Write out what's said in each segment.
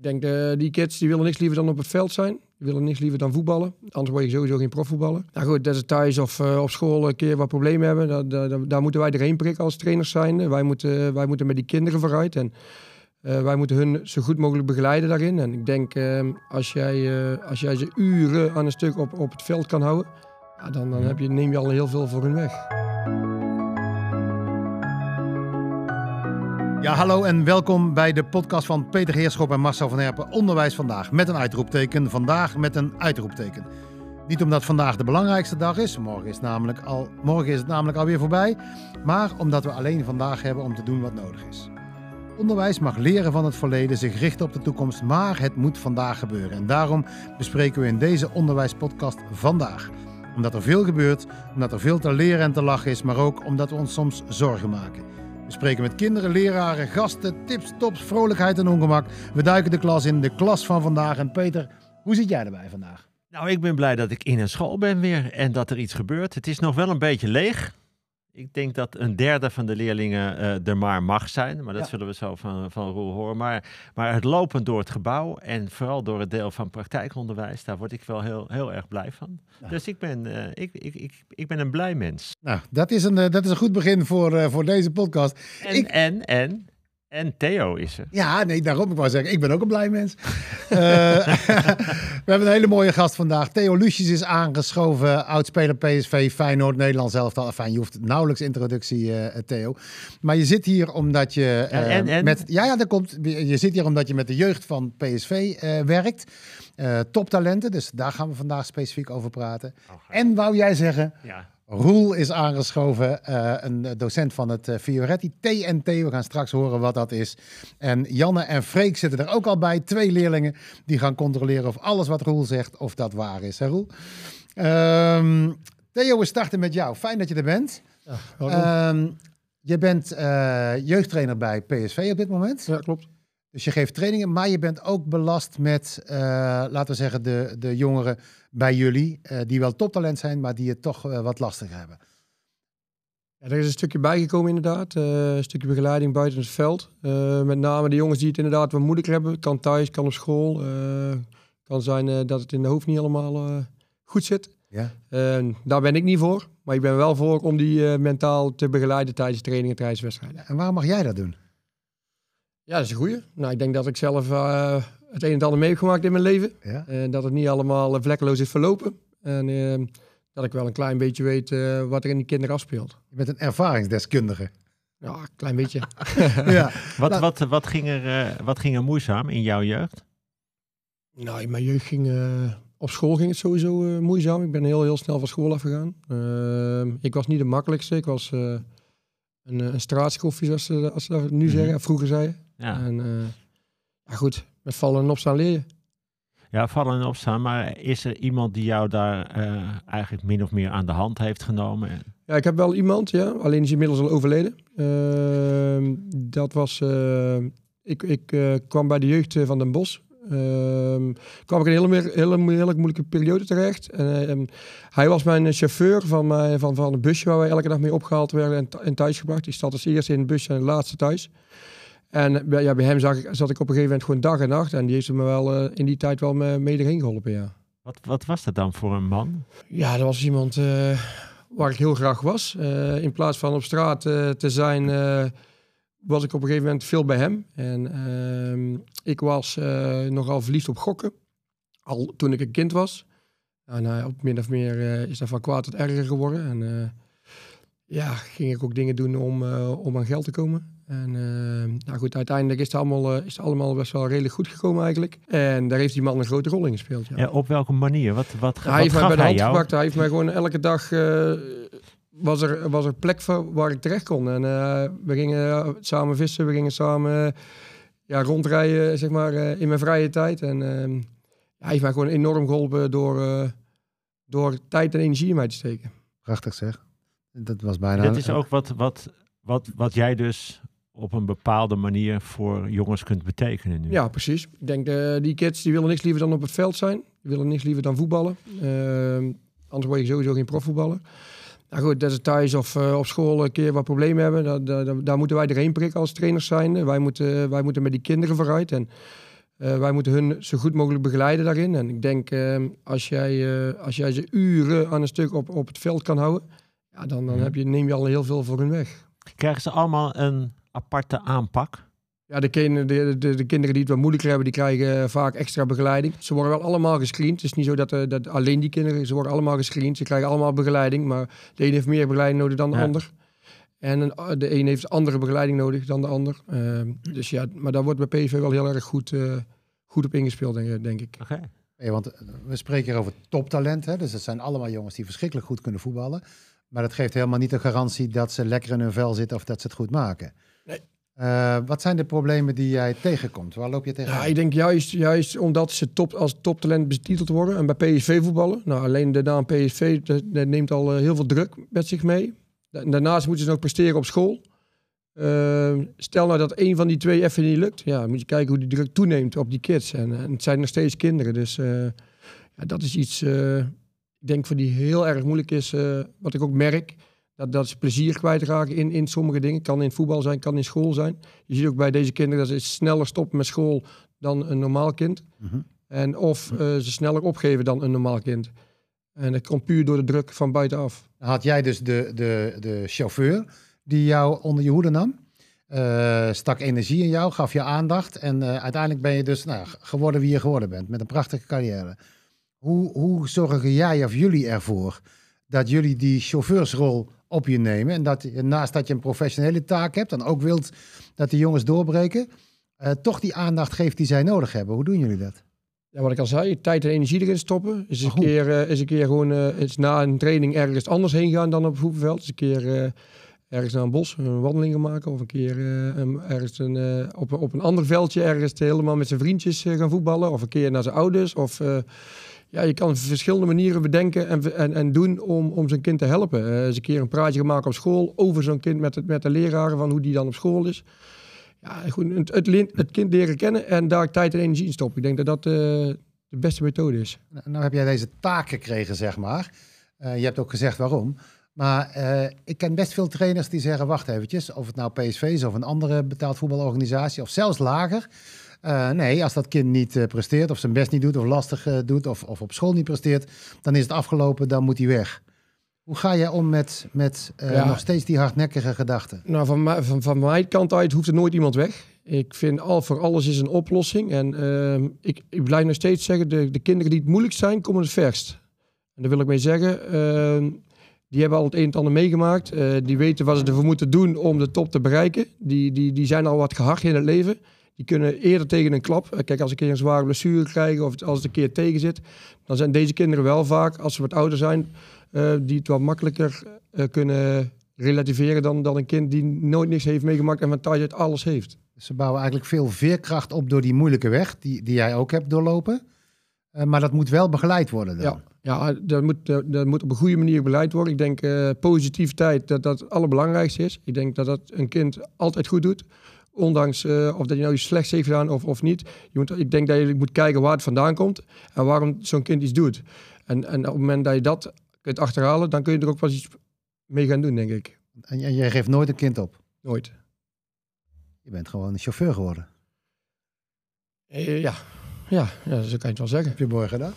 Ik denk, uh, die kids die willen niks liever dan op het veld zijn. Die willen niks liever dan voetballen. Anders word je sowieso geen profvoetballer. Nou goed, dat ze thuis of uh, op school een keer wat problemen hebben. Daar, daar, daar moeten wij erheen prikken als trainers zijn. Wij moeten, wij moeten met die kinderen vooruit. En uh, wij moeten hun zo goed mogelijk begeleiden daarin. En ik denk, als, jij, als jij ze uren aan een stuk op, op het veld kan houden... Ja, dan, dan heb je, neem je al heel veel voor hun weg. Ja, hallo en welkom bij de podcast van Peter Heerschop en Marcel van Herpen. Onderwijs vandaag met een uitroepteken. Vandaag met een uitroepteken. Niet omdat vandaag de belangrijkste dag is, morgen is, namelijk al, morgen is het namelijk alweer voorbij, maar omdat we alleen vandaag hebben om te doen wat nodig is. Onderwijs mag leren van het verleden, zich richten op de toekomst, maar het moet vandaag gebeuren. En daarom bespreken we in deze onderwijspodcast vandaag. Omdat er veel gebeurt, omdat er veel te leren en te lachen is, maar ook omdat we ons soms zorgen maken. We spreken met kinderen, leraren, gasten, tips, tops, vrolijkheid en ongemak. We duiken de klas in, de klas van vandaag. En Peter, hoe zit jij erbij vandaag? Nou, ik ben blij dat ik in een school ben weer en dat er iets gebeurt. Het is nog wel een beetje leeg. Ik denk dat een derde van de leerlingen uh, er maar mag zijn. Maar dat zullen we zo van, van Roel horen. Maar, maar het lopen door het gebouw en vooral door het deel van praktijkonderwijs, daar word ik wel heel, heel erg blij van. Dus ik ben, uh, ik, ik, ik, ik ben een blij mens. Nou, dat is een, uh, dat is een goed begin voor, voor deze podcast. En, ik... en, en en Theo is er. Ja, nee, daarom ik wou zeggen, ik ben ook een blij mens. uh, we hebben een hele mooie gast vandaag. Theo Lucius is aangeschoven, oudspeler PSV, Feyenoord, Nederland zelf. Fijn, je hoeft nauwelijks introductie, uh, Theo. Maar je zit hier omdat je uh, en, en? met... Ja, ja, dat komt. Je zit hier omdat je met de jeugd van PSV werkt. toptalenten, dus daar gaan we vandaag specifiek over praten. Oh, en wou jij zeggen... Ja Roel is aangeschoven, uh, een docent van het uh, Fioretti TNT. We gaan straks horen wat dat is. En Janne en Freek zitten er ook al bij. Twee leerlingen die gaan controleren of alles wat Roel zegt, of dat waar is. Hè Roel? Um, Theo, we starten met jou. Fijn dat je er bent. Ja, um, je bent uh, jeugdtrainer bij PSV op dit moment. Ja, klopt. Dus je geeft trainingen, maar je bent ook belast met, laten we zeggen, de, de jongeren bij jullie, uh, die wel toptalent zijn, maar die het toch uh, wat lastiger hebben? Ja, er is een stukje bijgekomen inderdaad. Een stukje begeleiding buiten het veld. met name de jongens die het inderdaad wat moeilijker hebben. Kan thuis, kan op school. kan zijn dat het in de hoofd niet helemaal goed zit. Ja. daar ben ik niet voor. Maar ik ben wel voor om die mentaal te begeleiden tijdens trainingen, tijdens wedstrijden. En waarom mag jij dat doen? Ja, dat is een goeie. Nou, ik denk dat ik zelf het een en ander meegemaakt in mijn leven. Ja? En dat het niet allemaal eh, vlekkeloos is verlopen. En uh, dat ik wel een klein beetje weet uh, wat er in die kinderen afspeelt. Je bent een ervaringsdeskundige. Ja, een klein beetje. ja. wat, wat, wat, ging er, uh, wat ging er moeizaam in jouw jeugd? Nou, in mijn jeugd ging... op school ging het sowieso moeizaam. Ik ben heel, heel snel van school afgegaan. Ehm, ik was niet de makkelijkste. Ik was een, een zoals ze, als ze dat nu mhm. zeggen. Vroeger zeiden. Ja. En, ja, goed met vallen en opstaan leer je. Ja, vallen en opstaan. Maar is er iemand die jou daar uh, eigenlijk min of meer aan de hand heeft genomen? Ja, ik heb wel iemand, ja. Alleen is inmiddels al overleden. Uh, dat was... Uh, ik ik kwam bij de jeugd van Den Bosch. Ehm, kwam ik in een hele, hele, hele moeilijke periode terecht. En, hij was mijn chauffeur van, mijn, van, van een busje waar wij elke dag mee opgehaald werden en, en thuisgebracht. Die zat als eerste in het busje en de laatste thuis. En ja, bij hem zag ik, zat ik op een gegeven moment gewoon dag en nacht. En die heeft me wel uh, in die tijd wel mee erin geholpen, ja. Wat, wat was dat dan voor een man? Ja, dat was iemand uh, waar ik heel graag was. Uh, in plaats van op straat te zijn, was ik op een gegeven moment veel bij hem. En ehm, ik was nogal verliefd op gokken. Al toen ik een kind was. En op min of meer is dat van kwaad tot erger geworden. En ja, ging ik ook dingen doen om, om aan geld te komen. En uh, nou goed, uiteindelijk is het, allemaal, uh, is het allemaal best wel redelijk goed gekomen eigenlijk. En daar heeft die man een grote rol in gespeeld. Ja. ja op welke manier? Wat, wat, hij wat heeft mij bij de hand gepakt. Hij heeft mij gewoon elke dag... Uh, was, er, was er plek voor waar ik terecht kon. En we gingen samen vissen, we gingen samen ja, rondrijden zeg maar, in mijn vrije tijd. En ehm, hij heeft mij gewoon enorm geholpen door, door tijd en energie in mij te steken. Prachtig zeg. Dat was bijna... Dat is ook wat, wat, wat, wat jij dus op een bepaalde manier voor jongens kunt betekenen nu. Ja, precies. Ik denk, uh, die kids die willen niks liever dan op het veld zijn. Die willen niks liever dan voetballen. Uh, anders word je sowieso geen profvoetballer. Nou goed, dat ze thuis of uh, op school een keer wat problemen hebben. Daar, daar, daar moeten wij erheen prikken als trainers zijn. Wij moeten, wij moeten met die kinderen vooruit. En Eh, wij moeten hun zo goed mogelijk begeleiden daarin. En ik denk, ehm, als, jij, eh, als jij ze uren aan een stuk op, op het veld kan houden, ja, dan, dan heb je, neem je al heel veel voor hun weg. Krijgen ze allemaal een aparte aanpak? Ja, de, kin- de, de, de kinderen die het wat moeilijker hebben, die krijgen eh, vaak extra begeleiding. Ze worden wel allemaal gescreend. Het is niet zo dat, eh, dat alleen die kinderen, ze worden allemaal gescreend. Ze krijgen allemaal begeleiding, maar de een heeft meer begeleiding nodig dan de Ja. ander. En een, eh, de een heeft andere begeleiding nodig dan de ander. Ehm, dus ja, maar daar wordt bij PSV wel heel erg goed, eh, goed op ingespeeld, denk, denk ik. Oké. Ja, want we spreken hier over toptalent. Hè? Dus het zijn allemaal jongens die verschrikkelijk goed kunnen voetballen. Maar dat geeft helemaal niet de garantie dat ze lekker in hun vel zitten of dat ze het goed maken. Nee. Eh, wat zijn de problemen die jij tegenkomt? Waar loop je tegen? Ja, ik denk juist, juist omdat ze top, als toptalent betiteld worden en bij PSV voetballen. Nou, alleen de naam PSV dat, dat neemt al eh, heel veel druk met zich mee. Da- Daarnaast moeten ze nog presteren op school. Ehm, stel nou dat een van die twee even niet lukt. Ja, dan moet je kijken hoe die druk toeneemt op die kids. En, eh, het zijn nog steeds kinderen. Dus eh, ja, dat is iets, eh, ik denk, voor die heel erg moeilijk is. eh, wat ik ook merk. Dat, dat ze plezier kwijtraken in, in sommige dingen. Kan in voetbal zijn, kan in school zijn. Je ziet ook bij deze kinderen dat ze sneller stoppen met school dan een normaal kind. Mhm. En of eh, ze sneller opgeven dan een normaal kind. En dat komt puur door de druk van buitenaf. Had jij dus de, de, de chauffeur die jou onder je hoede nam. Eh, stak energie in jou, gaf je aandacht. En eh, uiteindelijk ben je dus nou, geworden wie je geworden bent. Met een prachtige carrière. Hoe, hoe zorgen jij of jullie ervoor dat jullie die chauffeursrol op je nemen? En dat je, naast dat je een professionele taak hebt, dan ook wilt dat die jongens doorbreken. eh, toch die aandacht geeft die zij nodig hebben. Hoe doen jullie dat? Ja, wat ik al zei, tijd en energie erin stoppen. Is een, hoe? keer, eh, is een keer gewoon eh, is na een training ergens anders heen gaan dan op het voetbalveld. Is een keer eh, ergens naar een bos een wandeling gaan maken. Of een keer eh, ergens een, eh, op, een- op een ander veldje ergens helemaal met zijn vriendjes eh, gaan voetballen. Of een keer naar zijn ouders. Of, eh, ja, je kan verschillende manieren bedenken en, en, en doen om, om zijn kind te helpen. Eh, eens een keer een praatje maken op school over zo'n kind met, met de leraren van hoe die dan op school is. Ja, goed, het, het, kind leren kennen en daar tijd en energie in stoppen. Ik denk dat dat eh, de beste methode is. Nou, nou heb jij deze taak gekregen, zeg maar. Eh, je hebt ook gezegd waarom. Maar ik ken best veel trainers die zeggen: wacht eventjes, of het nou PSV is of een andere betaald voetbalorganisatie, of zelfs lager. Eh, nee, als dat kind niet eh, presteert, of zijn best niet doet, of lastig eh, doet, of, of op school niet presteert, dan is het afgelopen, dan moet hij weg. Hoe ga jij om met, met Ja. nog steeds die hardnekkige gedachten? Nou, van, van, van mijn kant uit hoeft er nooit iemand weg. Ik vind al voor alles is een oplossing. En ehm, ik, ik blijf nog steeds zeggen, de, de kinderen die het moeilijkst zijn, komen het verst. En daar wil ik mee zeggen, ehm, die hebben al het een en ander meegemaakt. Die weten wat ze ervoor moeten doen om de top te bereiken. Die, die, die zijn al wat gehard in het leven. Die kunnen eerder tegen een klap. Eh, Kijk, als ik een keer een zware blessure krijg of als het een keer tegen zit, dan zijn deze kinderen wel vaak, als ze wat ouder zijn, eh, die het wat makkelijker eh, kunnen relativeren dan, dan een kind die nooit niks heeft meegemaakt en van thuis uit alles heeft. Dus ze bouwen eigenlijk veel veerkracht op door die moeilijke weg, die, die jij ook hebt doorlopen. Maar dat moet wel begeleid worden dan. Ja, ja dat, moet, dat, moet op een goede manier beleid worden. Ik denk positiviteit dat dat het allerbelangrijkste is. Ik denk dat dat een kind altijd goed doet. Ondanks eh, of dat je nou iets slechts heeft gedaan of, of niet. Je moet, ik denk dat je moet kijken waar het vandaan komt en waarom zo'n kind iets doet. En, en op het moment dat je dat kunt achterhalen, dan kun je er ook wel iets mee gaan doen, denk ik. En, en jij geeft nooit een kind op. Nooit. Je bent gewoon een chauffeur geworden. Eh, ja. Ja, ja, zo kan je het wel zeggen. Heb je mooi gedaan.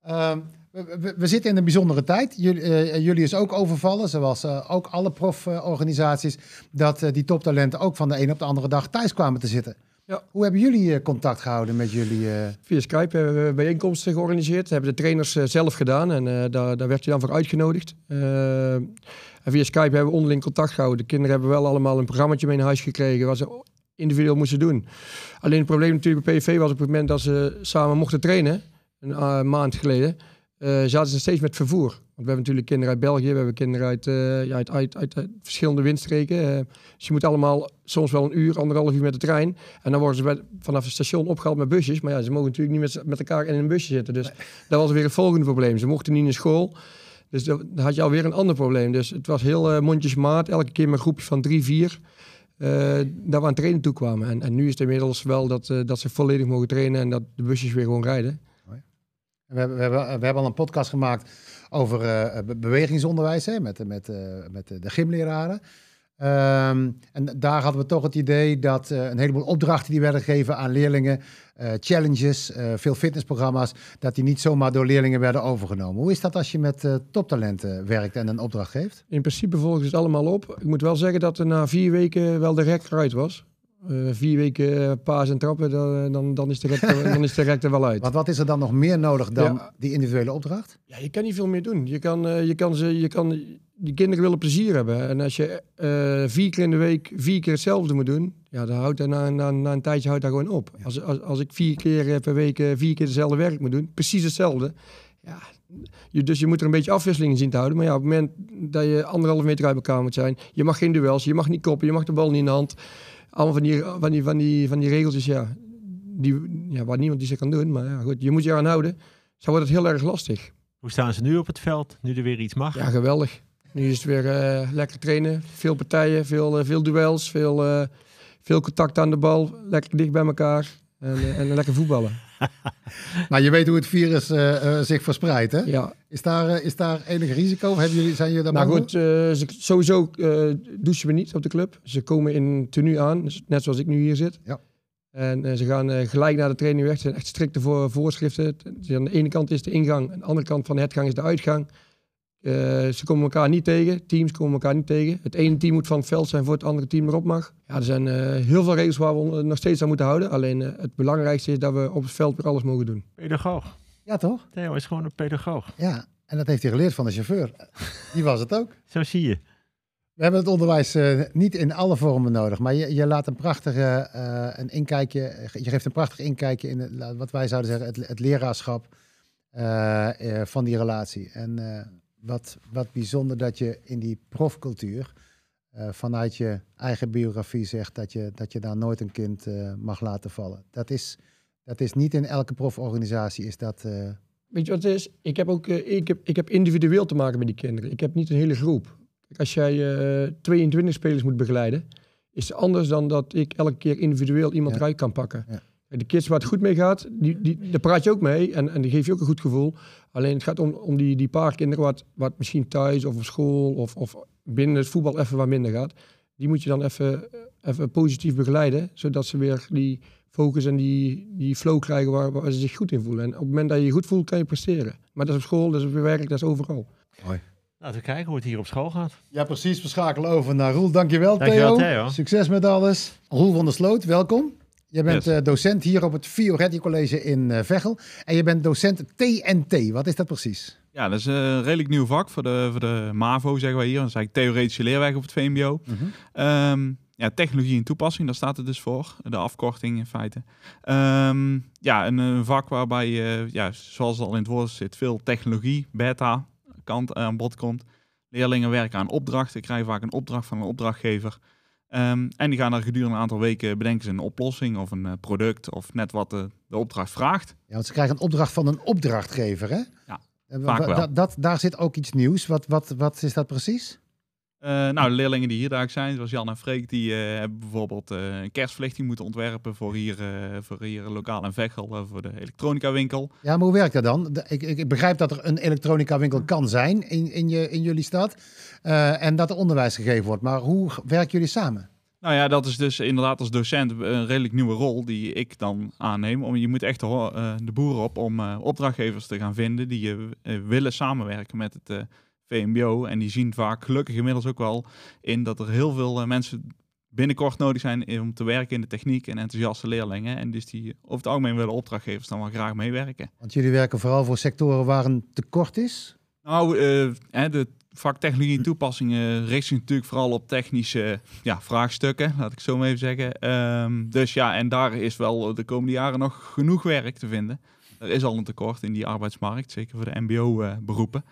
Ehm, we, we- we zitten in een bijzondere tijd. Jullie, eh, jullie is ook overvallen, zoals eh, ook alle proforganisaties, dat eh, die toptalenten ook van de een op de andere dag thuis kwamen te zitten. Ja. Hoe hebben jullie eh, contact gehouden met jullie? eh, Via Skype hebben we bijeenkomsten georganiseerd. Hebben de trainers eh, zelf gedaan en eh, daar, daar werd je dan voor uitgenodigd. Eh, en via Skype hebben we onderling contact gehouden. De kinderen hebben wel allemaal een programmaatje mee naar huis gekregen wat ze individueel moesten doen. Alleen het probleem natuurlijk bij PSV was op het moment dat ze samen mochten trainen, een eh, maand geleden, eh, zaten ze steeds met vervoer. Want we hebben natuurlijk kinderen uit België, we hebben kinderen uit, eh, ja, uit, uit, uit, uit verschillende windstreken. eh. dus je moet allemaal soms wel een uur, anderhalf uur met de trein. En dan worden ze bij- vanaf het station opgehaald met busjes. Maar ja, ze mogen natuurlijk niet met, met elkaar in een busje zitten. Dus dat was weer het volgende probleem. Ze mochten niet naar school. Dus dan had je alweer een ander probleem. Dus het was heel eh, mondjesmaat. Elke keer met een groepje van drie, vier. eh dat we aan trainen toe kwamen. En, en nu is het inmiddels wel dat, eh, dat ze volledig mogen trainen. En dat de busjes weer gewoon rijden. We, hebben, we, hebben, we hebben al een podcast gemaakt over eh, be- bewegingsonderwijs hè, met, met, eh, met de gymleraren. Ehm, en daar hadden we toch het idee dat een heleboel opdrachten die werden gegeven aan leerlingen, challenges, veel fitnessprogramma's, dat die niet zomaar door leerlingen werden overgenomen. Hoe is dat als je met toptalenten werkt en een opdracht geeft? In principe volgen ze het allemaal op. Ik moet wel zeggen dat er na vier weken wel de rek eruit was. Vier weken paas en trappen, dan, dan, dan, is de rek, dan is de rek er wel uit. Want wat is er dan nog meer nodig dan ja. die individuele opdracht? Ja, je kan niet veel meer doen. Je kan, je kan, ze, je kan die kinderen willen plezier hebben. En als je uh, vier keer in de week vier keer hetzelfde moet doen, ja, dan houdt dat na, na, na een tijdje houdt dat gewoon op. Als, als, als ik vier keer eh, per week vier keer hetzelfde werk moet doen, precies hetzelfde. Ja, je, dus je moet er een beetje afwisseling in zien te houden. Maar ja, op het moment dat je anderhalf meter uit elkaar moet zijn, je mag geen duels, je mag niet koppen, je mag de bal niet in de hand. Allemaal van die, van die, van die, van die regeltjes, ja, die, ja, waar niemand die ze kan doen. Maar ja, goed, je moet je aan houden. Zo wordt het heel erg lastig. Hoe staan ze nu op het veld, nu er weer iets mag? Ja, geweldig. Nu is het weer uh, lekker trainen. Veel partijen, veel, uh, veel duels, veel, uh, veel contact aan de bal. Lekker dicht bij elkaar en, en lekker voetballen. Maar je weet hoe het virus zich verspreidt, hè? Ja. Is daar, is daar enig risico? Hebben jullie, zijn jullie daar Nou goed, ze, sowieso douchen we niet op de club. Ze komen in tenue aan, dus net zoals ik nu hier zit. Ja. En ze gaan gelijk naar de training weg. Het zijn echt strikte voor, voorschriften. aan de ene kant is de ingang, aan de andere kant van de hetgang is de uitgang. Uh, ze komen elkaar niet tegen, teams komen elkaar niet tegen. Het ene team moet van het veld zijn voor het andere team erop mag. Ja, er zijn uh, heel veel regels waar we nog steeds aan moeten houden. Alleen uh, het belangrijkste is dat we op het veld weer alles mogen doen. Pedagoog. Ja, toch? Theo is gewoon een pedagoog. Ja, en dat heeft hij geleerd van de chauffeur. Die was het ook. Zo zie je. We hebben het onderwijs niet in alle vormen nodig, maar je, je laat een prachtige een inkijkje, je geeft een prachtig inkijkje in het, wat wij zouden zeggen het, het leraarschap van die relatie. En wat, wat bijzonder dat je in die profcultuur uh, vanuit je eigen biografie zegt dat je, dat je daar nooit een kind uh, mag laten vallen. Dat is, dat is niet in elke proforganisatie is dat... Uh... Weet je wat het is? Ik heb ook ik heb, ik heb individueel te maken met die kinderen. Ik heb niet een hele groep. Als jij 22 spelers moet begeleiden, is het anders dan dat ik elke keer individueel iemand ja. eruit kan pakken. Ja. De kids waar het goed mee gaat, die, die, daar praat je ook mee en, en die geef je ook een goed gevoel. Alleen het gaat om, om die, die paar kinderen wat, wat misschien thuis of op school of, of binnen het voetbal even wat minder gaat. Die moet je dan even, even positief begeleiden, zodat ze weer die focus en die, die flow krijgen waar, waar ze zich goed in voelen. En op het moment dat je je goed voelt, kan je presteren. Maar dat is op school, dat is op je werk, dat is overal. Mooi. Laten we kijken hoe het hier op school gaat. Ja, precies. We schakelen over naar Roel. Dankjewel, Dankjewel Theo. Theo. Succes met alles. Roel van der Sloot, welkom. Je bent yes. uh, docent hier op het Fioretti College in uh, Veghel. En je bent docent TNT. Wat is dat precies? Ja, dat is een redelijk nieuw vak voor de, voor de MAVO, zeggen wij hier. Dat is eigenlijk theoretische leerweg op het VMBO. Mm -hmm. um, ja, technologie en toepassing, daar staat het dus voor. De afkorting in feite. Um, ja, een, een, vak waarbij, uh, ja, zoals het al in het woord zit, veel technologie, beta, kant aan bod komt. Leerlingen werken aan opdrachten, krijgen vaak een opdracht van een opdrachtgever. Um, en die gaan er gedurende een aantal weken bedenken ze een oplossing of een uh, product of net wat de, de, opdracht vraagt. Ja, want ze krijgen een opdracht van een opdrachtgever, hè? Ja, vaak wel. Dat, daar zit ook iets nieuws. Wat, wat, wat is dat precies? Uh, nou, de leerlingen die hier daar zijn, zoals Jan en Freek, die hebben bijvoorbeeld een kerstverlichting moeten ontwerpen voor hier, voor hier lokaal en Veghel, voor de elektronica winkel. Ja, maar hoe werkt dat dan? De, ik, ik, begrijp dat er een elektronica winkel kan zijn in, in, je, in jullie stad en dat er onderwijs gegeven wordt. Maar hoe werken jullie samen? Nou ja, dat is dus inderdaad als docent een redelijk nieuwe rol die ik dan aanneem. Om, je moet echt de, boeren op om opdrachtgevers te gaan vinden die uh, willen samenwerken met het VMBO. En die zien vaak gelukkig inmiddels ook wel in dat er heel veel mensen binnenkort nodig zijn om te werken in de techniek en enthousiaste leerlingen. En dus die over het algemeen willen opdrachtgevers dan wel graag meewerken. Want jullie werken vooral voor sectoren waar een tekort is? Nou, de vak technologie en toepassingen richt zich natuurlijk vooral op technische ja, vraagstukken, laat ik zo maar even zeggen. Um, dus ja, en daar is wel de komende jaren nog genoeg werk te vinden. Er is al een tekort in die arbeidsmarkt, zeker voor de mbo-beroepen.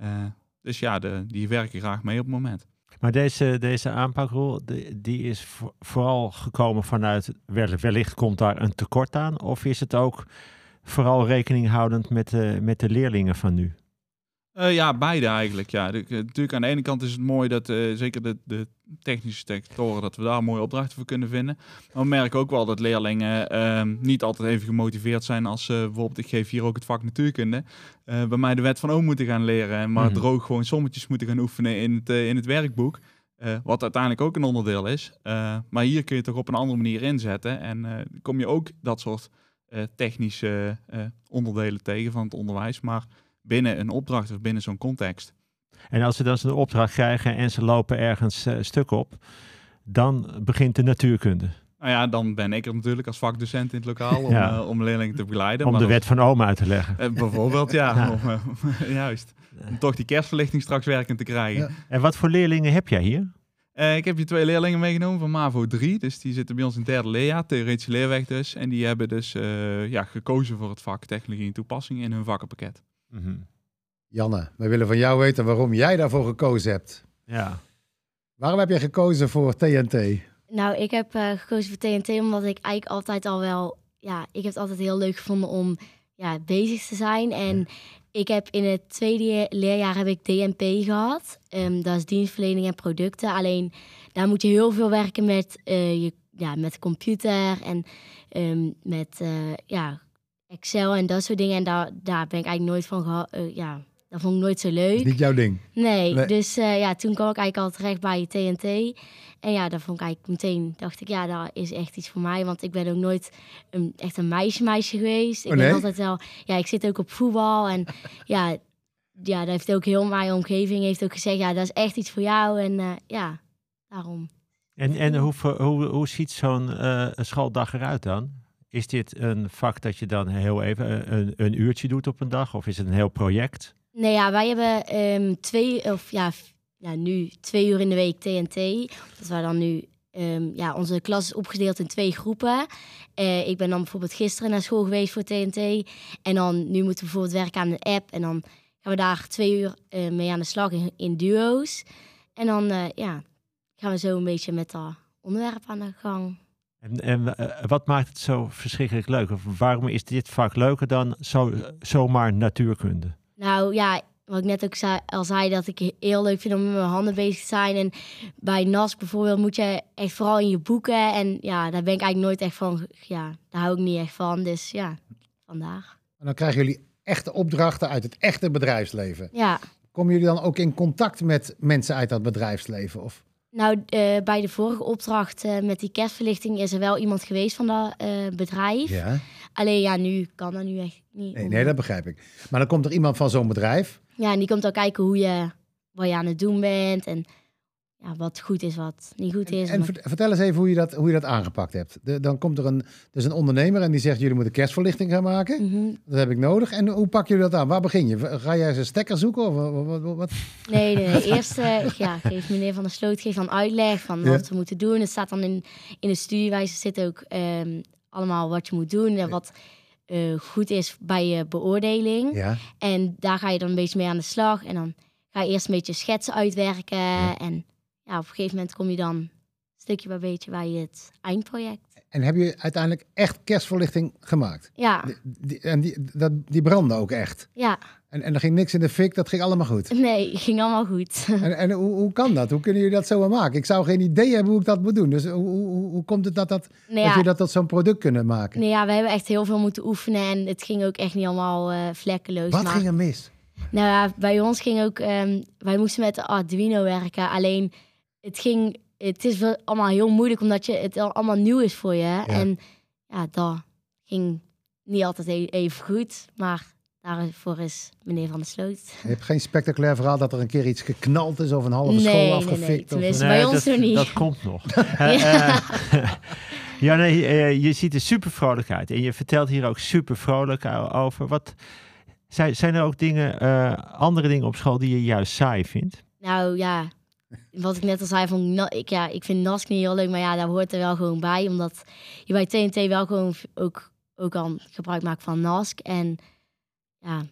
Uh, uh, dus ja, de, die werken graag mee op het moment. Maar deze, deze aanpakrol, die is vooral gekomen vanuit, wellicht komt daar een tekort aan? Of is het ook vooral rekening houdend met de, met de leerlingen van nu? Uh, ja, beide eigenlijk. Ja. De, natuurlijk aan de ene kant is het mooi dat uh, zeker de, de, technische sectoren, dat we daar mooie opdrachten voor kunnen vinden. Maar we merken ook wel dat leerlingen uh, niet altijd even gemotiveerd zijn als uh, bijvoorbeeld, ik geef hier ook het vak natuurkunde, bij mij de wet van oom moeten gaan leren, maar mm -hmm. droog gewoon sommetjes moeten gaan oefenen in het, in het werkboek. Eh, wat uiteindelijk ook een onderdeel is. Eh, maar hier kun je het toch op een andere manier inzetten. En eh, kom je ook dat soort eh, technische eh, onderdelen tegen van het onderwijs. Maar binnen een opdracht of binnen zo'n context. En als ze dan zo'n opdracht krijgen en ze lopen ergens eh, stuk op, dan begint de natuurkunde. Nou ja, dan ben ik er natuurlijk als vakdocent in het lokaal om, Ja. eh, om leerlingen te begeleiden. Om Maar de wet van Oom uit te leggen. eh, bijvoorbeeld, ja. Ja. Om, juist. Om toch die kerstverlichting straks werkend te krijgen. Ja. En wat voor leerlingen heb jij hier? Eh, ik heb hier twee leerlingen meegenomen van MAVO 3. Dus die zitten bij ons in het derde leerjaar, theoretische leerweg dus. En die hebben dus eh, ja, gekozen voor het vak technologie en toepassing in hun vakkenpakket. Mhm. Janne, we willen van jou weten waarom jij daarvoor gekozen hebt. Ja. Waarom heb je gekozen voor TNT? Nou, ik heb eh, gekozen voor TNT omdat ik eigenlijk altijd al wel... Ja, ik heb het altijd heel leuk gevonden om ja, bezig te zijn. En ik heb in het tweede leerjaar heb ik DNP gehad. Ehm, dat is dienstverlening en producten. Alleen daar moet je heel veel werken met, eh, je, ja, met de computer en ehm, met eh, ja, Excel en dat soort dingen. En daar, daar ben ik eigenlijk nooit van geha- eh, ja, dat vond ik nooit zo leuk. Niet jouw ding. Nee, Nee. dus eh, ja, toen kwam ik eigenlijk al terecht bij TNT. En ja, daar vond ik eigenlijk meteen, dacht ik, ja, dat is echt iets voor mij. Want ik ben ook nooit een, echt een meisje-meisje geweest. Ik Oh, nee? ben altijd wel, ja, ik zit ook op voetbal. En ja, ja, dat heeft ook heel mijn omgeving heeft ook gezegd, ja, dat is echt iets voor jou. En eh, ja, daarom. En, en hoe, hoe, hoe ziet zo'n eh, schooldag eruit dan? Is dit een vak dat je dan heel even eh, een, een uurtje doet op een dag? Of is het een heel project? Nee, ja, wij hebben ehm, twee, of ja, ja, nu twee uur in de week TNT. Dat wij dan nu, ehm, ja, onze klas is opgedeeld in twee groepen. Eh, ik ben dan bijvoorbeeld gisteren naar school geweest voor TNT. En dan, nu moeten we bijvoorbeeld werken aan een app. En dan gaan we daar twee uur eh, mee aan de slag in, duo's. En dan, ja, gaan we zo een beetje met dat onderwerp aan de gang. En, en eh, wat maakt het zo verschrikkelijk leuk? Of waarom is dit vak leuker dan zo, zomaar natuurkunde? Nou ja, wat ik net ook zei, al zei, dat ik heel leuk vind om met mijn handen bezig te zijn. En bij NASC bijvoorbeeld moet je echt vooral in je boeken. En ja, daar ben ik eigenlijk nooit echt van. Ja, daar hou ik niet echt van. Dus ja, vandaag. En dan krijgen jullie echte opdrachten uit het echte bedrijfsleven. Ja, Komen jullie dan ook in contact met mensen uit dat bedrijfsleven? Of? Nou eh, bij de vorige opdracht eh, met die kerstverlichting is er wel iemand geweest van dat eh, bedrijf. Ja. Alleen ja, nu kan dat nu echt niet. Nee, nee, dat begrijp ik. Maar dan komt er iemand van zo'n bedrijf. Ja, en die komt dan kijken hoe je, wat je aan het doen bent. En ja, wat goed is, wat niet goed is. En Maar- vert- vertel eens even hoe je dat, hoe je dat aangepakt hebt. De- dan komt er een, dus een ondernemer en die zegt: jullie moeten kerstverlichting gaan maken. Mhm. Dat heb ik nodig. En hoe pak je dat aan? Waar begin je? Ga jij eens een stekker zoeken? Of wat, wat? Nee, nee, nee. Eerst eh, ja, geeft meneer Van der Sloot geeft dan uitleg van Ja. wat we moeten doen. Het staat dan in, in de studiewijze zit ook ehm, allemaal wat je moet doen en wat eh, goed is bij je beoordeling. Ja. En daar ga je dan een beetje mee aan de slag. En dan ga je eerst een beetje schetsen uitwerken. En ja, op een gegeven moment kom je dan stukje bij beetje bij het eindproject. En heb je uiteindelijk echt kerstverlichting gemaakt? Ja, Die- die- en die, dat, die brandde ook echt. ja. En, en er ging niks in de fik, dat ging allemaal goed. Nee, ging allemaal goed. En, en hoe, hoe kan dat? Hoe kunnen jullie dat zo maken? Ik zou geen idee hebben hoe ik dat moet doen. Dus hoe, hoe, hoe komt het dat, dat, Nee, dat je dat tot zo'n product kunnen maken? nee, ja, we hebben echt heel veel moeten oefenen. En het ging ook echt niet allemaal eh, vlekkeloos. Wat maar... ging er mis? Nou ja, bij ons ging ook, ehm, wij moesten met de Arduino werken. Alleen het ging, het is wel allemaal heel moeilijk omdat je, het al- allemaal nieuw is voor je. En ja, dat ging niet altijd e- even goed. Maar daarvoor is meneer Van der Sloot. Je hebt geen spectaculair verhaal dat er een keer iets geknald is of een halve Nee, school nee, nee, afgefikt? of- tenminste- bij ons dat, niet. Dat komt nog. Eh, ja, nee, eh, je ziet er super vrolijk uit. En je vertelt hier ook super vrolijk over. Wat, zijn, zijn er ook dingen, eh, andere dingen op school die je juist saai vindt? Nou ja, wat ik net al zei, van, ik, ja, ik vind NASC niet heel leuk. Maar ja, daar hoort er wel gewoon bij. Omdat je bij TNT wel gewoon ook, ook al gebruik maakt van NASC. En ja,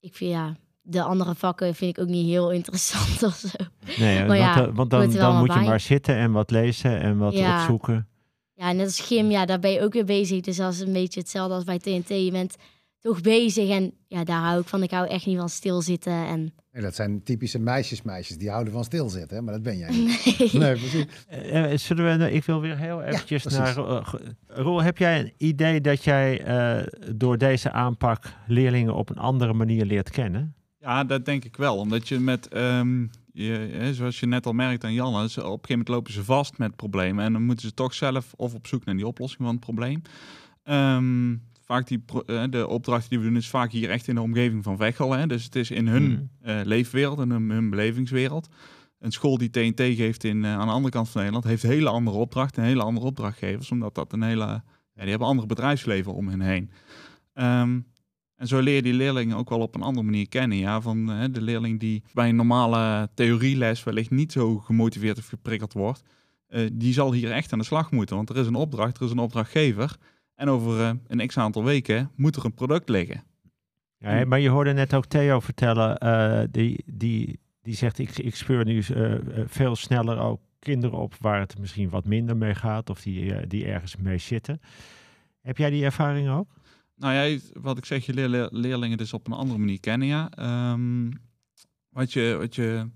ik vind ja, de andere vakken vind ik ook niet heel interessant of zo. Nee, Maar want, ja, want dan, dan moet je maar zitten en wat lezen en wat Ja. opzoeken. Ja, net als gym, ja, daar ben je ook weer bezig. Dus dat is een beetje hetzelfde als bij TNT. Je bent toch bezig en ja, daar hou ik van. Ik hou echt niet van stilzitten. En Nee, dat zijn typische meisjesmeisjes, die houden van stilzitten, hè? maar dat ben jij niet. nee. Nee, precies. Eh, eh, zullen we, ik wil weer heel eventjes naar... Eh, Roel, heb jij een idee dat jij eh, door deze aanpak leerlingen op een andere manier leert kennen? Ja, dat denk ik wel. Omdat je met, ehm, je, hè, zoals je net al merkt aan Jan, is op een gegeven moment lopen ze vast met problemen. En dan moeten ze toch zelf of op zoek naar die oplossing van het probleem. Ehm, vaak die, eh, de opdrachten die we doen is vaak hier echt in de omgeving van Veghel. Hè? Dus het is in hun Mm. eh, leefwereld en hun, hun belevingswereld. Een school die TNT geeft in, eh, aan de andere kant van Nederland heeft hele andere opdrachten en hele andere opdrachtgevers. Omdat dat een hele, ja, die hebben andere bedrijfsleven om hen heen. Ehm, en zo leer je die leerlingen ook wel op een andere manier kennen. Ja? Van de leerling die bij een normale theorieles wellicht niet zo gemotiveerd of geprikkeld wordt. die zal hier echt aan de slag moeten. Want er is een opdracht, er is een opdrachtgever. En over eh, een x aantal weken moet er een product liggen. Ja, maar je hoorde net ook Theo vertellen, eh, die, die, die zegt ik, ik speur nu eh, veel sneller ook kinderen op waar het misschien wat minder mee gaat of die, die ergens mee zitten. Heb jij die ervaring ook? Nou ja, wat ik zeg, je leer, leer- leerlingen dus op een andere manier kennen, ja. Ehm, wat, je, wat je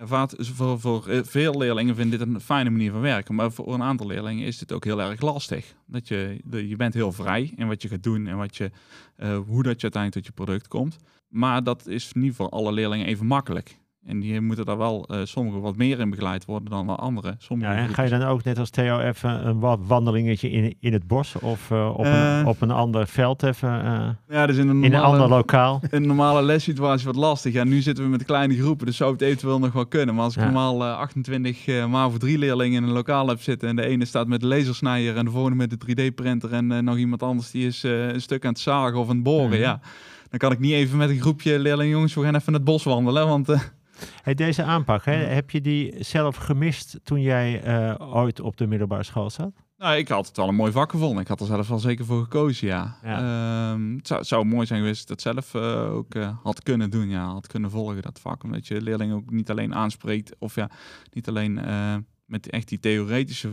ervaart, voor, eh, veel leerlingen vinden dit een fijne manier van werken. Maar voor een aantal leerlingen is dit ook heel erg lastig. Dat je, je bent heel vrij in wat je gaat doen en wat je, eh, hoe dat je uiteindelijk tot je product komt. Maar dat is niet voor alle leerlingen even makkelijk. En die moeten daar wel, eh sommigen wat meer in begeleid worden dan de anderen. Sommige Ja, en ga je dan ook net als Theo even een wandelingetje in, in het bos of eh, op, Eh. een, op een ander veld even eh, ja, dus in een, in een normale- ander lokaal? een normale lessituatie wat lastig. Ja, nu zitten we met kleine groepen, dus zou het eventueel nog wel kunnen. Maar als ik Ja. normaal eh, 28 eh MAVO 3 leerlingen in een lokaal heb zitten en de ene staat met de lasersnijer en de volgende met de 3D-printer en eh, nog iemand anders die is eh, een stuk aan het zagen of aan het boren, Mhm. ja. Dan kan ik niet even met een groepje leerlingen, jongens, we gaan even het bos wandelen, want eh, Hey, deze aanpak, hè, heb je die zelf gemist toen jij eh, ooit op de middelbare school zat? nou, ik had het wel een mooi vak gevonden. Ik had er zelf wel zeker voor gekozen, ja. Ehm, het, zou, zou mooi zijn geweest dat zelf eh, ook eh, had kunnen doen, ja. Had kunnen volgen, dat vak. Omdat je leerlingen ook niet alleen aanspreekt, of ja, niet alleen met echt die theoretische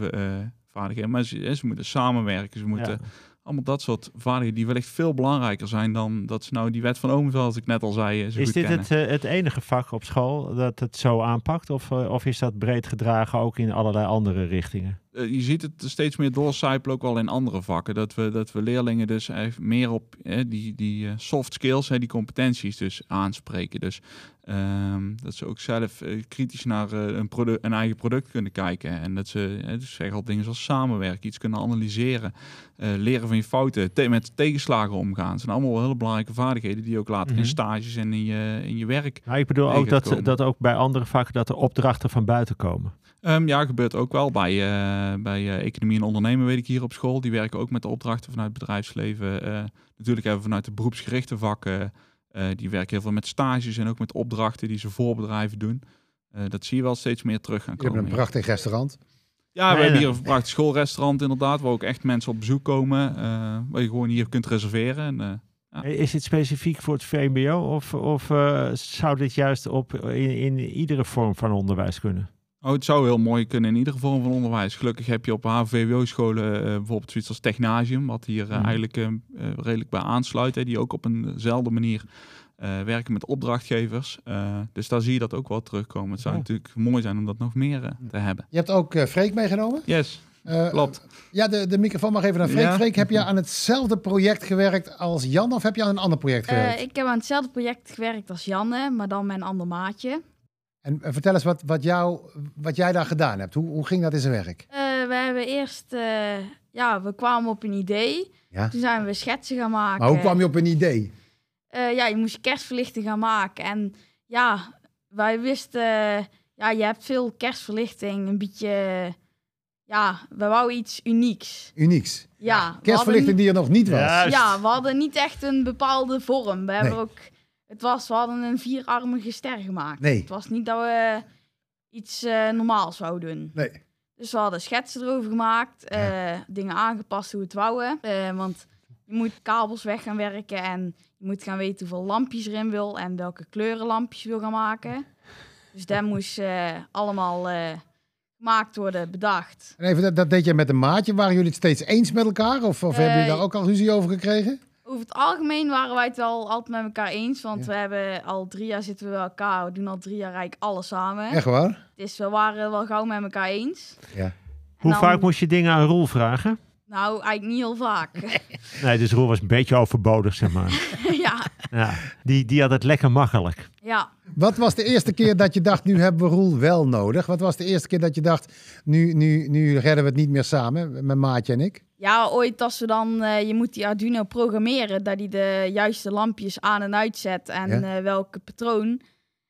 vaardigheden, maar ze, ze moeten samenwerken, ze moeten... Ja. Allemaal dat soort vaardigheden die wellicht veel belangrijker zijn dan dat ze nou die wet van Ohm, zoals ik net al zei, eh, zo Is goed dit kennen. het, eh, het enige vak op school dat het zo aanpakt? Of, eh, of is dat breed gedragen ook in allerlei andere richtingen? Eh, je ziet het steeds meer doorcijpelen ook wel in andere vakken. Dat we, dat we leerlingen dus echt meer op eh, die, die eh, soft skills, hè, die competenties dus aanspreken. Dus ehm, dat ze ook zelf kritisch naar een, produ- een eigen product kunnen kijken. En dat ze eh, dus zeg al dingen zoals samenwerken, iets kunnen analyseren, leren van je fouten, te- met tegenslagen omgaan. Dat zijn allemaal hele belangrijke vaardigheden die ook later Mhm. in stages en in je, in je werk Nou, ik bedoel ook dat, komen. dat ook bij andere vakken dat er opdrachten van buiten komen. Ehm, ja, gebeurt ook wel bij, eh, bij eh, economie en ondernemen, weet ik hier op school. Die werken ook met de opdrachten vanuit het bedrijfsleven. Eh, natuurlijk hebben we vanuit de beroepsgerichte vakken, eh, die werken heel veel met stages en ook met opdrachten die ze voor bedrijven doen. Eh, dat zie je wel steeds meer terug gaan Je hebt komen. een prachtig restaurant. Ja, we Nee, hebben hier een prachtig schoolrestaurant inderdaad, waar ook echt mensen op bezoek komen. eh, waar je gewoon hier kunt reserveren. En, eh, Ja. Is dit specifiek voor het VMBO of, of eh, zou dit juist op, in, in iedere vorm van onderwijs kunnen? Oh, het zou heel mooi kunnen in iedere vorm van onderwijs. Gelukkig heb je op HVWO-scholen eh, bijvoorbeeld zoiets als Technasium, wat hier eh, Mhm. eigenlijk eh, redelijk bij aansluit. Hè, die ook op eenzelfde manier eh, werken met opdrachtgevers. Eh, dus daar zie je dat ook wel terugkomen. Het zou Ja. natuurlijk mooi zijn om dat nog meer te hebben. Je hebt ook Freek meegenomen. Yes, Eh, klopt. Ja, de, de microfoon mag even naar Freek. Ja. Freek, heb je aan hetzelfde project gewerkt als Jan of heb je aan een ander project gewerkt? Eh, ik heb aan hetzelfde project gewerkt als Janne, maar dan met een ander maatje. En, en vertel eens wat, wat, jou, wat jij daar gedaan hebt. Hoe, hoe ging dat in zijn werk? Eh, we hebben eerst, eh, ja, we kwamen op een idee. Ja. Toen zijn we schetsen gaan maken. Maar hoe kwam je op een idee? Eh, ja, je moest kerstverlichting gaan maken. En ja, wij wisten, ja, je hebt veel kerstverlichting, een beetje, ja, we wouden iets unieks. Unieks. Ja, Kerstverlichting die er nog niet was. Ja. we hadden niet echt een bepaalde vorm. We hebben ook, het was, we hadden een vierarmige ster gemaakt. Nee. Het was niet dat we iets eh, normaals zouden doen. Nee. Dus we hadden schetsen erover gemaakt, Ja. eh, dingen aangepast hoe we het wouden. Eh, want je moet kabels weg gaan werken en je moet gaan weten hoeveel lampjes erin wil en welke kleuren lampjes je wil gaan maken. Dus dat moest allemaal gemaakt worden, bedacht. En even, dat, dat deed je met een maatje. Waren jullie het steeds eens met elkaar? Of, of hebben jullie daar ook al ruzie over gekregen? Over het algemeen waren wij het wel altijd met elkaar eens, want Ja. we hebben al drie jaar zitten we bij elkaar. We doen al drie jaar eigenlijk alles samen. Echt waar? Dus we waren wel gauw met elkaar eens. Ja. Hoe vaak moest je dingen aan Roel vragen? Nou, eigenlijk niet heel vaak. Nee, dus Roel was een beetje overbodig, zeg maar. ja, die, die had het lekker makkelijk. Ja, Wat was de eerste keer dat je dacht, nu hebben we Roel wel nodig? Wat was de eerste keer dat je dacht, nu, nu, nu redden we het niet meer samen, mijn maatje en ik? ja ooit als we dan, eh, je moet die Arduino programmeren, dat hij de juiste lampjes aan en uitzet en Ja. eh, welke patroon.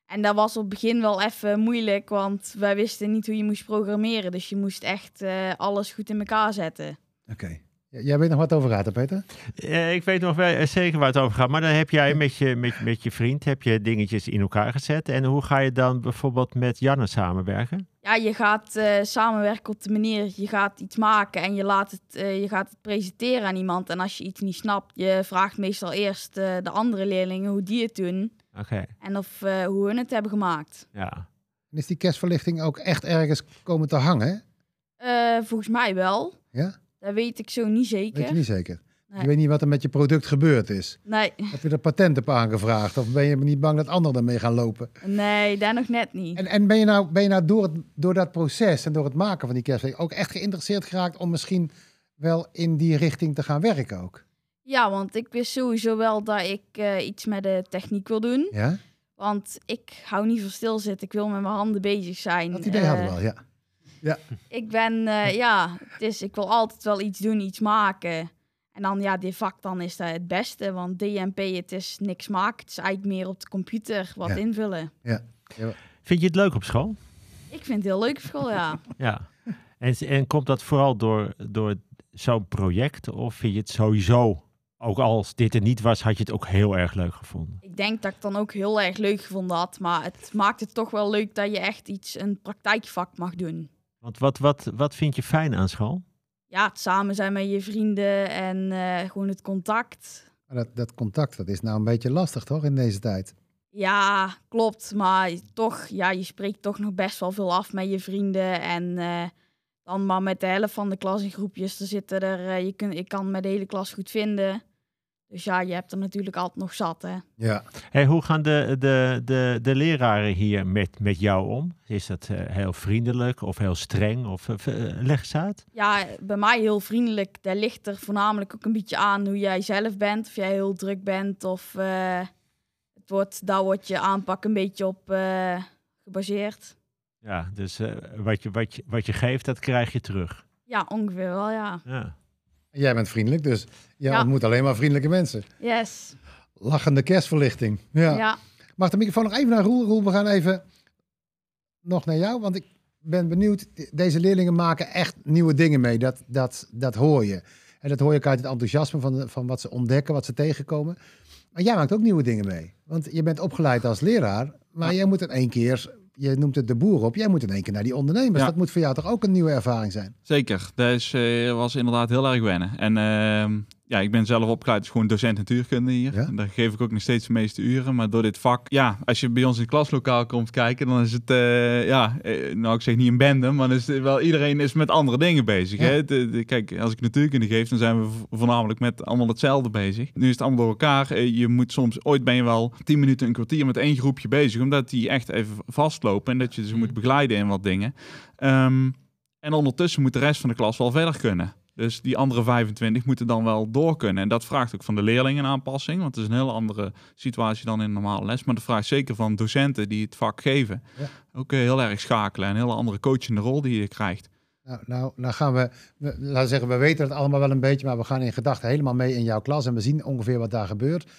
En dat was op het begin wel even moeilijk, want wij wisten niet hoe je moest programmeren. Dus je moest echt eh, alles goed in elkaar zetten. Oké. J- Jij weet nog wat over hè, Peter? Eh, ik weet nog wel eh, zeker waar het over gaat. Maar dan heb jij met je, met, met je vriend heb je dingetjes in elkaar gezet. En hoe ga je dan bijvoorbeeld met Janne samenwerken? Ja, je gaat eh, samenwerken op de manier, je gaat iets maken en je, laat het, eh, je gaat het presenteren aan iemand. En als je iets niet snapt, je vraagt meestal eerst eh, de andere leerlingen hoe die het doen. Oké, En of, eh, hoe hun het hebben gemaakt. ja. En is die kerstverlichting ook echt ergens komen te hangen? Eh, volgens mij wel. Ja? Dat weet ik zo niet zeker. Weet je niet zeker? Nee. Je weet niet wat er met je product gebeurd is. Nee, Heb je er patent op aangevraagd? Of ben je niet bang dat anderen ermee gaan lopen? nee, daar nog net niet. En, en ben je nou, ben je nou door, het, door dat proces en door het maken van die kerstverlichting ook echt geïnteresseerd geraakt om misschien wel in die richting te gaan werken ook? Ja, want ik wist sowieso wel dat ik eh, iets met de techniek wil doen. Ja? Want ik hou niet van stilzitten. Ik wil met mijn handen bezig zijn. Dat idee Eh, hadden we wel, ja. Ik ben, eh, ja, het is, ik wil altijd wel iets doen, iets maken. En dan, ja, dit vak dan is dat het beste. Want DMP, het is niks maken. Het is eigenlijk meer op de computer wat Ja. invullen. Vind je het leuk op school? Ik vind het heel leuk op school, ja. Ja. En, en komt dat vooral door, door zo'n project? Of vind je het sowieso, ook als dit er niet was, had je het ook heel erg leuk gevonden? Ik denk dat ik het dan ook heel erg leuk gevonden had. Maar het maakt het toch wel leuk dat je echt iets, een praktijkvak mag doen. Want wat, wat, wat vind je fijn aan school? Ja, het samen zijn met je vrienden en eh, gewoon het contact. Dat, dat contact, dat is nou een beetje lastig toch in deze tijd? Ja, klopt. Maar toch, ja, je spreekt toch nog best wel veel af met je vrienden. En eh, dan maar met de helft van de klas in groepjes te zitten er. eh, je kunt, ik kan me de hele klas goed vinden. Dus ja, je hebt er natuurlijk altijd nog zat, hè. Ja. Hey, hoe gaan de, de, de, de leraren hier met, met jou om? Is dat eh, heel vriendelijk of heel streng? Of, leg eens uit. Ja, bij mij heel vriendelijk. Daar ligt er voornamelijk ook een beetje aan hoe jij zelf bent. Of jij heel druk bent of eh, het wordt, daar wordt je aanpak een beetje op eh, gebaseerd. Ja, dus eh, wat, je, wat, je, wat je geeft, dat krijg je terug. Ja, ongeveer wel, ja. Ja. Jij bent vriendelijk, dus jij Ja. ontmoet alleen maar vriendelijke mensen. Yes. Lachende kerstverlichting. Ja. Ja. Mag de microfoon nog even naar Roel? Roel, we gaan even nog naar jou, want ik ben benieuwd. Deze leerlingen maken echt nieuwe dingen mee. Dat, dat, dat hoor je. En dat hoor je ook uit het enthousiasme van, de- van wat ze ontdekken, wat ze tegenkomen. Maar jij maakt ook nieuwe dingen mee. Want je bent opgeleid als leraar, maar jij moet in één keer, je noemt het de boer op, jij moet in één keer naar die ondernemers. Ja. Dat moet voor jou toch ook een nieuwe ervaring zijn? Zeker, dat is, was inderdaad heel erg wennen. En ehm, ja, ik ben zelf opgeleid als gewoon docent natuurkunde hier. Ja. En daar geef ik ook nog steeds de meeste uren. Maar door dit vak, ja, als je bij ons in het klaslokaal komt kijken, dan is het, eh, ja, eh, nou ik zeg niet een bende, maar is het wel iedereen is met andere dingen bezig. Ja. Hè? De- de- kijk, als ik natuurkunde geef, dan zijn we vo- voornamelijk met allemaal hetzelfde bezig. Nu is het allemaal door elkaar. Eh, Je moet soms, ooit ben je wel tien minuten, een kwartier met één groepje bezig, omdat die echt even vastlopen en dat je ze moet begeleiden in wat dingen. Ehm, en ondertussen moet de rest van de klas wel verder kunnen. Dus die andere 25 moeten dan wel door kunnen. En dat vraagt ook van de leerlingen een aanpassing. Want het is een hele andere situatie dan in een normale les. Maar dat vraagt zeker van docenten die het vak geven. Ja. Ook eh, heel erg schakelen. En een hele andere coachende rol die je krijgt. Nou, nou, nou gaan we, we, laten we zeggen, we weten het allemaal wel een beetje, maar we gaan in gedachten helemaal mee in jouw klas en we zien ongeveer wat daar gebeurt.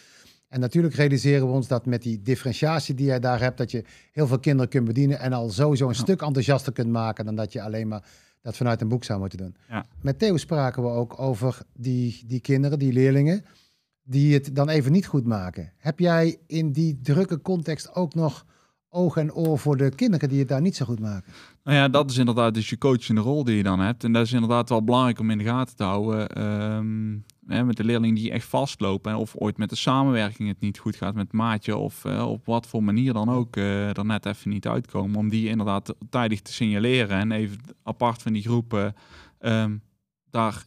En natuurlijk realiseren we ons dat met die differentiatie die jij daar hebt, dat je heel veel kinderen kunt bedienen en al sowieso een Ja. stuk enthousiaster kunt maken dan dat je alleen maar dat vanuit een boek zou moeten doen. Ja. Met Theo spraken we ook over die, die kinderen, die leerlingen, die het dan even niet goed maken. Heb jij in die drukke context ook nog oog en oor voor de kinderen die het daar niet zo goed maken? Nou ja, dat is inderdaad dus je coachende rol die je dan hebt. En dat is inderdaad wel belangrijk om in de gaten te houden. Ehm, hè, met de leerlingen die echt vastlopen. Of ooit met de samenwerking het niet goed gaat met maatje. Of eh, op wat voor manier dan ook eh, er net even niet uitkomen. Om die inderdaad tijdig te signaleren. En even apart van die groepen ehm, daar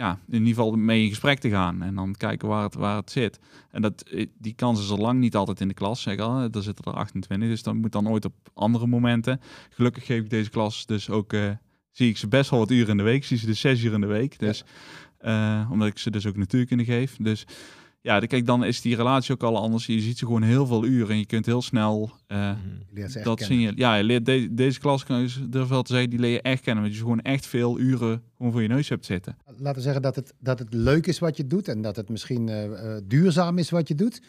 ja, in ieder geval mee in gesprek te gaan. En dan kijken waar het, waar het zit. En dat, eh, die kans is er lang niet altijd in de klas, zeg al. Er zitten er 28, dus dan moet dan ooit op andere momenten. Gelukkig geef ik deze klas dus ook, eh, zie ik ze best wel wat uren in de week. Zie ze dus zes uur in de week. Dus, eh, omdat ik ze dus ook natuurkunde geef. Dus ja, de- kijk, dan is die relatie ook al anders. Je ziet ze gewoon heel veel uren en je kunt heel snel eh, Mhm. Dat zien je. Ja, je leert de- deze klas kan je durf wel te zeggen, die leer je echt kennen. Want je gewoon echt veel uren gewoon voor je neus hebt zitten. Laten we zeggen dat het, dat het leuk is wat je doet en dat het misschien eh, eh, duurzaam is wat je doet.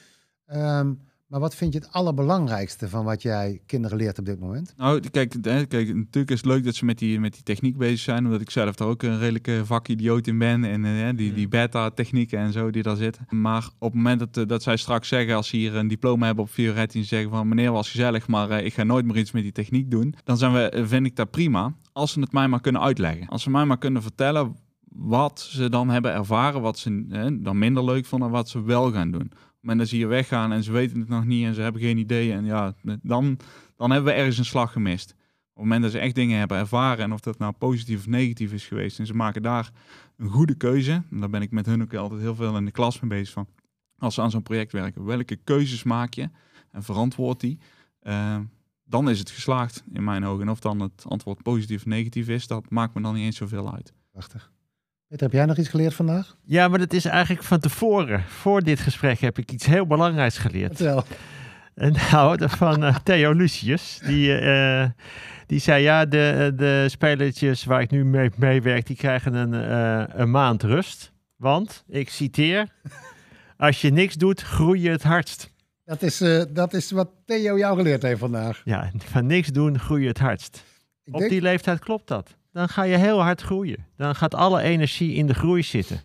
Ehm, maar wat vind je het allerbelangrijkste van wat jij kinderen leert op dit moment? Nou, kijk, hè, kijk, natuurlijk is het leuk dat ze met die, met die techniek bezig zijn. Omdat ik zelf daar ook een redelijke vakidioot in ben. En eh, die, die beta-technieken en zo die daar zitten. Maar op het moment dat, eh, dat zij straks zeggen, als ze hier een diploma hebben op Fioretti... en zeggen van, meneer was gezellig, maar eh, ik ga nooit meer iets met die techniek doen. Dan zijn we, eh, vind ik dat prima, als ze het mij maar kunnen uitleggen. Als ze mij maar kunnen vertellen wat ze dan hebben ervaren... wat ze eh, dan minder leuk vonden en wat ze wel gaan doen. Moment dat ze hier weggaan en ze weten het nog niet en ze hebben geen idee... en ja, dan, dan hebben we ergens een slag gemist. Op het moment dat ze echt dingen hebben ervaren en of dat nou positief of negatief is geweest en ze maken daar een goede keuze, en daar ben ik met hun ook altijd heel veel in de klas mee bezig van, als ze aan zo'n project werken, welke keuzes maak je en verantwoord die, eh, dan is het geslaagd in mijn ogen. En of dan het antwoord positief of negatief is, dat maakt me dan niet eens zoveel uit. Prachtig. Peter, heb jij nog iets geleerd vandaag? Ja, maar dat is eigenlijk van tevoren. Voor dit gesprek heb ik iets heel belangrijks geleerd. En nou, van eh, Theo Lucius. Die, eh, die zei, ja, de, de spelertjes waar ik nu mee meewerk, die krijgen een, eh, een maand rust. Want, ik citeer, als je niks doet, groei je het hardst. Dat is, eh, dat is wat Theo jou geleerd heeft vandaag. Ja, van niks doen groei je het hardst. Ik Op denk, die leeftijd klopt dat. Dan ga je heel hard groeien. Dan gaat alle energie in de groei zitten.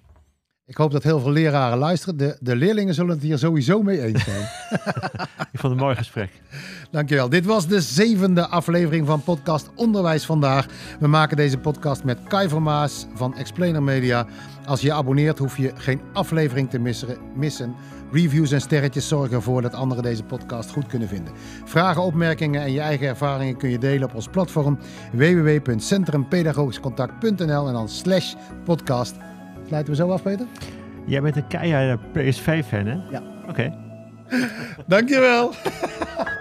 ik hoop dat heel veel leraren luisteren. De, de leerlingen zullen het hier sowieso mee eens zijn. Ik vond het een mooi gesprek. Dankjewel. Dit was de zevende aflevering van podcast Onderwijs Vandaag. We maken deze podcast met Kai Vermaas van Explainer Media. Als je je abonneert hoef je geen aflevering te missen. Reviews en sterretjes zorgen ervoor dat anderen deze podcast goed kunnen vinden. Vragen, opmerkingen en je eigen ervaringen kun je delen op ons platform www.centrumpedagogischcontact.nl en dan slash podcast. Sluiten we zo af, Peter? Jij bent een keiharde PSV-fan, hè? Ja. Oké. Dankjewel.